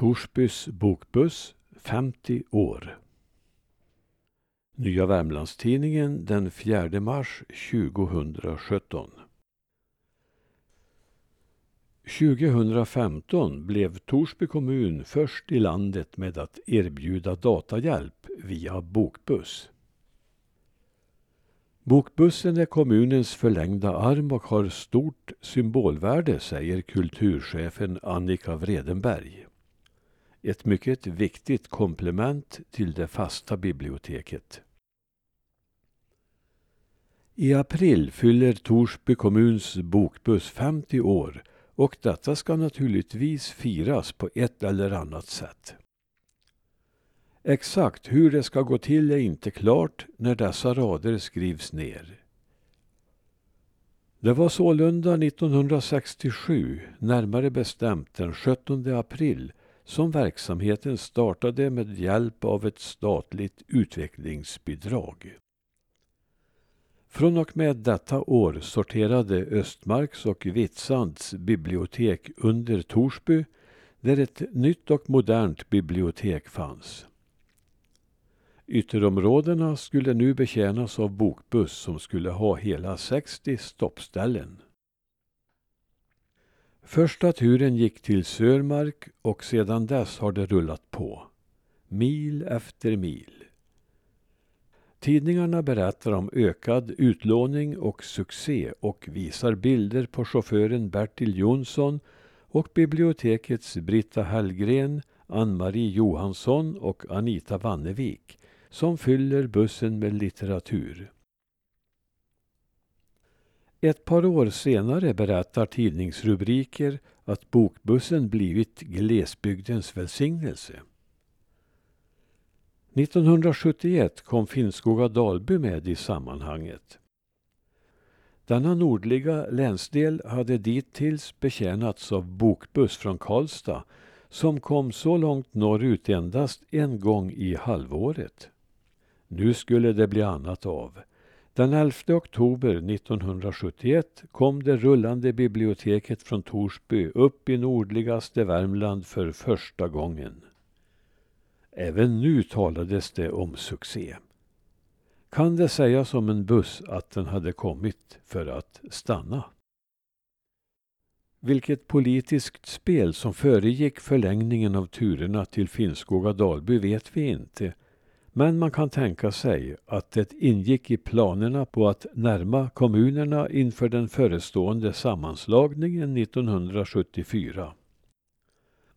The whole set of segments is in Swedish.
Torsbys bokbuss 50 år. Nya Värmlandstidningen den 4 mars 2017. 2015 blev Torsby kommun först i landet med att erbjuda datahjälp via bokbuss. Bokbussen är kommunens förlängda arm och har stort symbolvärde, säger kulturchefen Annika Vredenberg. Ett mycket viktigt komplement till det fasta biblioteket. I april fyller Torsby kommuns bokbuss 50 år och detta ska naturligtvis firas på ett eller annat sätt. Exakt hur det ska gå till är inte klart när dessa rader skrivs ner. Det var sålunda 1967, närmare bestämt den 17 april, som verksamheten startade med hjälp av ett statligt utvecklingsbidrag. Från och med detta år sorterade Östmarks och Vitsands bibliotek under Torsby, där ett nytt och modernt bibliotek fanns. Ytterområdena skulle nu betjänas av bokbuss som skulle ha hela 60 stoppställen. Första turen gick till Sörmark och sedan dess har det rullat på. Mil efter mil. Tidningarna berättar om ökad utlåning och succé och visar bilder på chauffören Bertil Jonsson och bibliotekets Britta Hellgren, Ann-Marie Johansson och Anita Wannevik, som fyller bussen med litteratur. Ett par år senare berättar tidningsrubriker att bokbussen blivit glesbygdens välsignelse. 1971 kom Finnskoga Dalby med i sammanhanget. Denna nordliga länsdel hade dittills betjänats av bokbuss från Karlstad som kom så långt norrut endast en gång i halvåret. Nu skulle det bli annat av. Den 11 oktober 1971 kom det rullande biblioteket från Torsby upp i nordligaste Värmland för första gången. Även nu talades det om succé. Kan det sägas om en buss att den hade kommit för att stanna? Vilket politiskt spel som föregick förlängningen av turerna till Finnskoga Dalby vet vi inte men man kan tänka sig att det ingick i planerna på att närma kommunerna inför den förestående sammanslagningen 1974.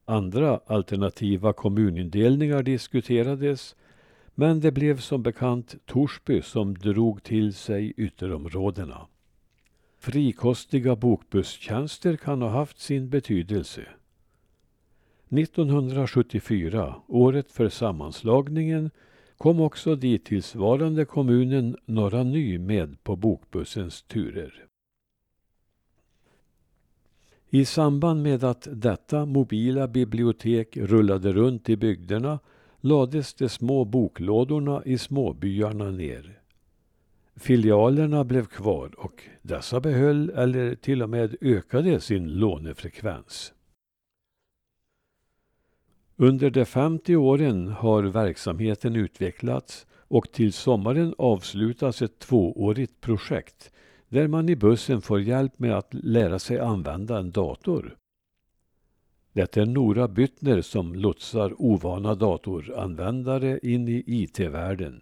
Andra alternativa kommunindelningar diskuterades men det blev som bekant Torsby som drog till sig ytterområdena. Frikostiga bokbusstjänster kan ha haft sin betydelse. 1974, året för sammanslagningen, kom också dittillsvarande kommunen Norra Ny med på bokbussens turer. I samband med att detta mobila bibliotek rullade runt i bygderna lades de små boklådorna i småbyarna ner. Filialerna blev kvar och dessa behöll eller till och med ökade sin lånefrekvens. Under de 50 åren har verksamheten utvecklats och till sommaren avslutas ett tvåårigt projekt där man i bussen får hjälp med att lära sig använda en dator. Det är Nora Byttner som lotsar ovana datoranvändare in i IT-världen.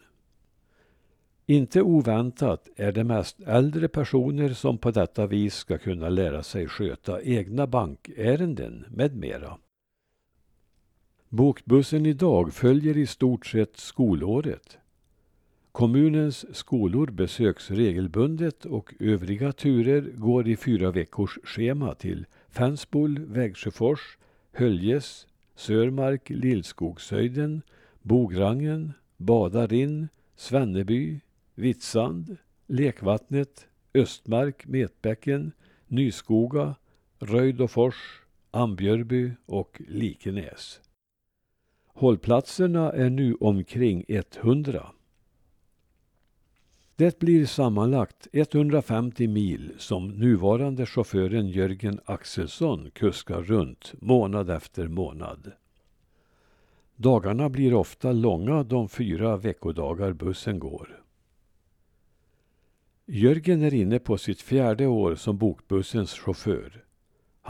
Inte oväntat är det mest äldre personer som på detta vis ska kunna lära sig sköta egna bankärenden med mera. Bokbussen idag följer i stort sett skolåret. Kommunens skolor besöks regelbundet och övriga turer går i fyra veckors schema till Fänsbol, Vägsjöfors, Höljes, Sörmark, Lillskogshöjden, Bograngen, Badarinn, Svenneby, Vitsand, Lekvattnet, Östmark, Metbäcken, Nyskoga, Röjdofors, Ambjörby och Likenäs. Hållplatserna är nu omkring 100. Det blir sammanlagt 150 mil som nuvarande chauffören Jörgen Axelsson kuskar runt månad efter månad. Dagarna blir ofta långa de fyra veckodagar bussen går. Jörgen är inne på sitt fjärde år som bokbussens chaufför.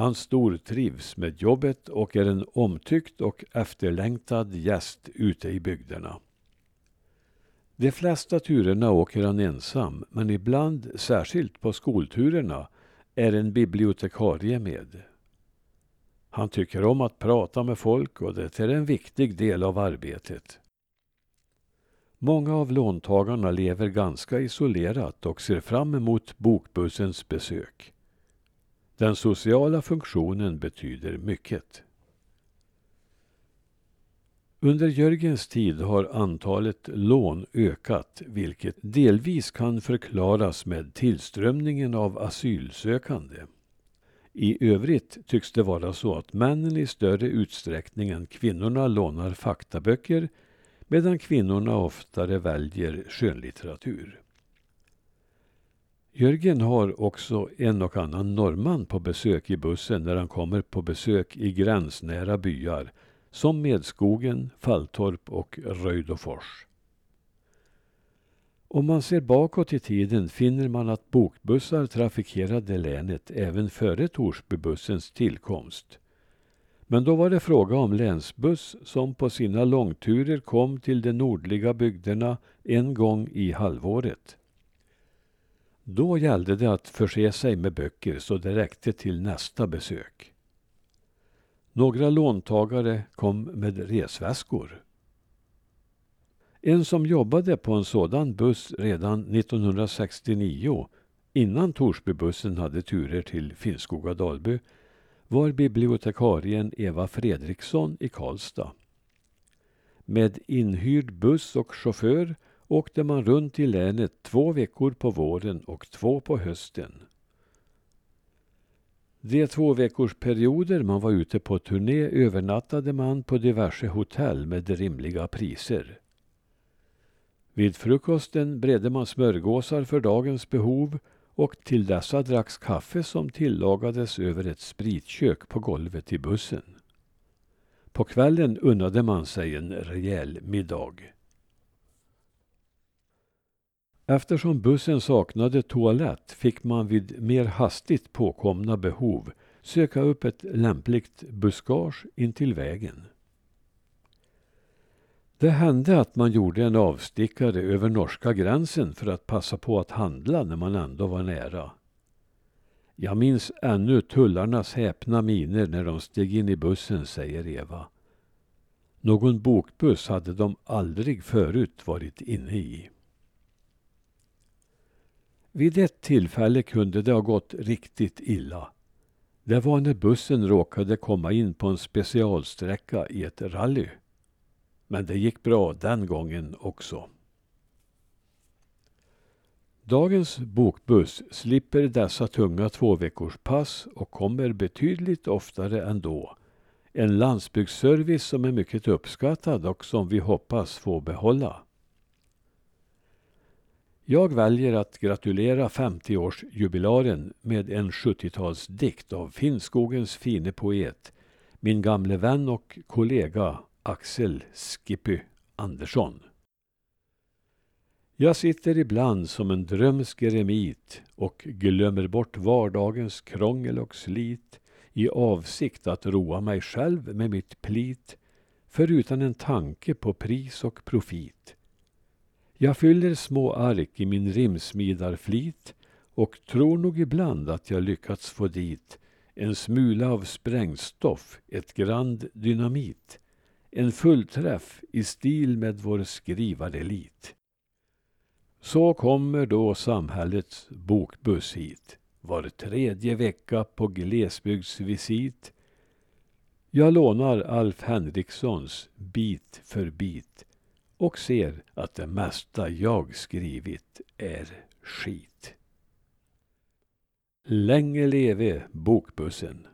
Han stortrivs med jobbet och är en omtyckt och efterlängtad gäst ute i bygderna. De flesta turerna åker han ensam, men ibland, särskilt på skolturerna, är en bibliotekarie med. Han tycker om att prata med folk och det är en viktig del av arbetet. Många av låntagarna lever ganska isolerat och ser fram emot bokbussens besök. Den sociala funktionen betyder mycket. Under Jörgens tid har antalet lån ökat vilket delvis kan förklaras med tillströmningen av asylsökande. I övrigt tycks det vara så att männen i större utsträckning än kvinnorna lånar faktaböcker medan kvinnorna oftare väljer skönlitteratur. Jörgen har också en och annan norrman på besök i bussen när han kommer på besök i gränsnära byar som Medskogen, Falltorp och Röjdofors. Om man ser bakåt i tiden finner man att bokbussar trafikerade länet även före Torsbybussens tillkomst. Men då var det fråga om länsbuss som på sina långturer kom till de nordliga bygderna en gång i halvåret. Då gällde det att förse sig med böcker så det räckte till nästa besök. Några låntagare kom med resväskor. En som jobbade på en sådan buss redan 1969, innan Torsbybussen hade turer till Finnskoga-Dalby, var bibliotekarien Eva Fredriksson i Karlstad. Med inhyrd buss och chaufför åkte man runt i länet två veckor på våren och två på hösten. De två veckors perioder man var ute på turné övernattade man på diverse hotell med rimliga priser. Vid frukosten bredde man smörgåsar för dagens behov och till dessa dracks kaffe som tillagades över ett spritkök på golvet i bussen. På kvällen unnade man sig en rejäl middag. Eftersom bussen saknade toalett fick man vid mer hastigt påkomna behov söka upp ett lämpligt buskage intill vägen. Det hände att man gjorde en avstickare över norska gränsen för att passa på att handla när man ändå var nära. Jag minns ännu tullarnas häpna miner när de steg in i bussen, säger Eva. Någon bokbuss hade de aldrig förut varit inne i. Vid ett tillfälle kunde det ha gått riktigt illa. Det var när bussen råkade komma in på en specialsträcka i ett rally. Men det gick bra den gången också. Dagens bokbuss slipper dessa tunga tvåveckorspass och kommer betydligt oftare ändå. En landsbygdsservice som är mycket uppskattad och som vi hoppas få behålla. Jag väljer att gratulera 50-årsjubilaren med en 70-talsdikt av Finnskogens fine poet, min gamle vän och kollega Axel Skippy Andersson. Jag sitter ibland som en drömsk eremit och glömmer bort vardagens krångel och slit i avsikt att roa mig själv med mitt plit förutan en tanke på pris och profit. Jag fyller små ark i min rimsmidarflit och tror nog ibland att jag lyckats få dit en smula av sprängstoff, ett grand dynamit en fullträff i stil med vår skrivarelit. Så kommer då samhällets bokbuss hit var tredje vecka på glesbygdsvisit. Jag lånar Alf Henrikssons Bit för bit och ser att det mesta jag skrivit är skit. Länge leve bokbussen!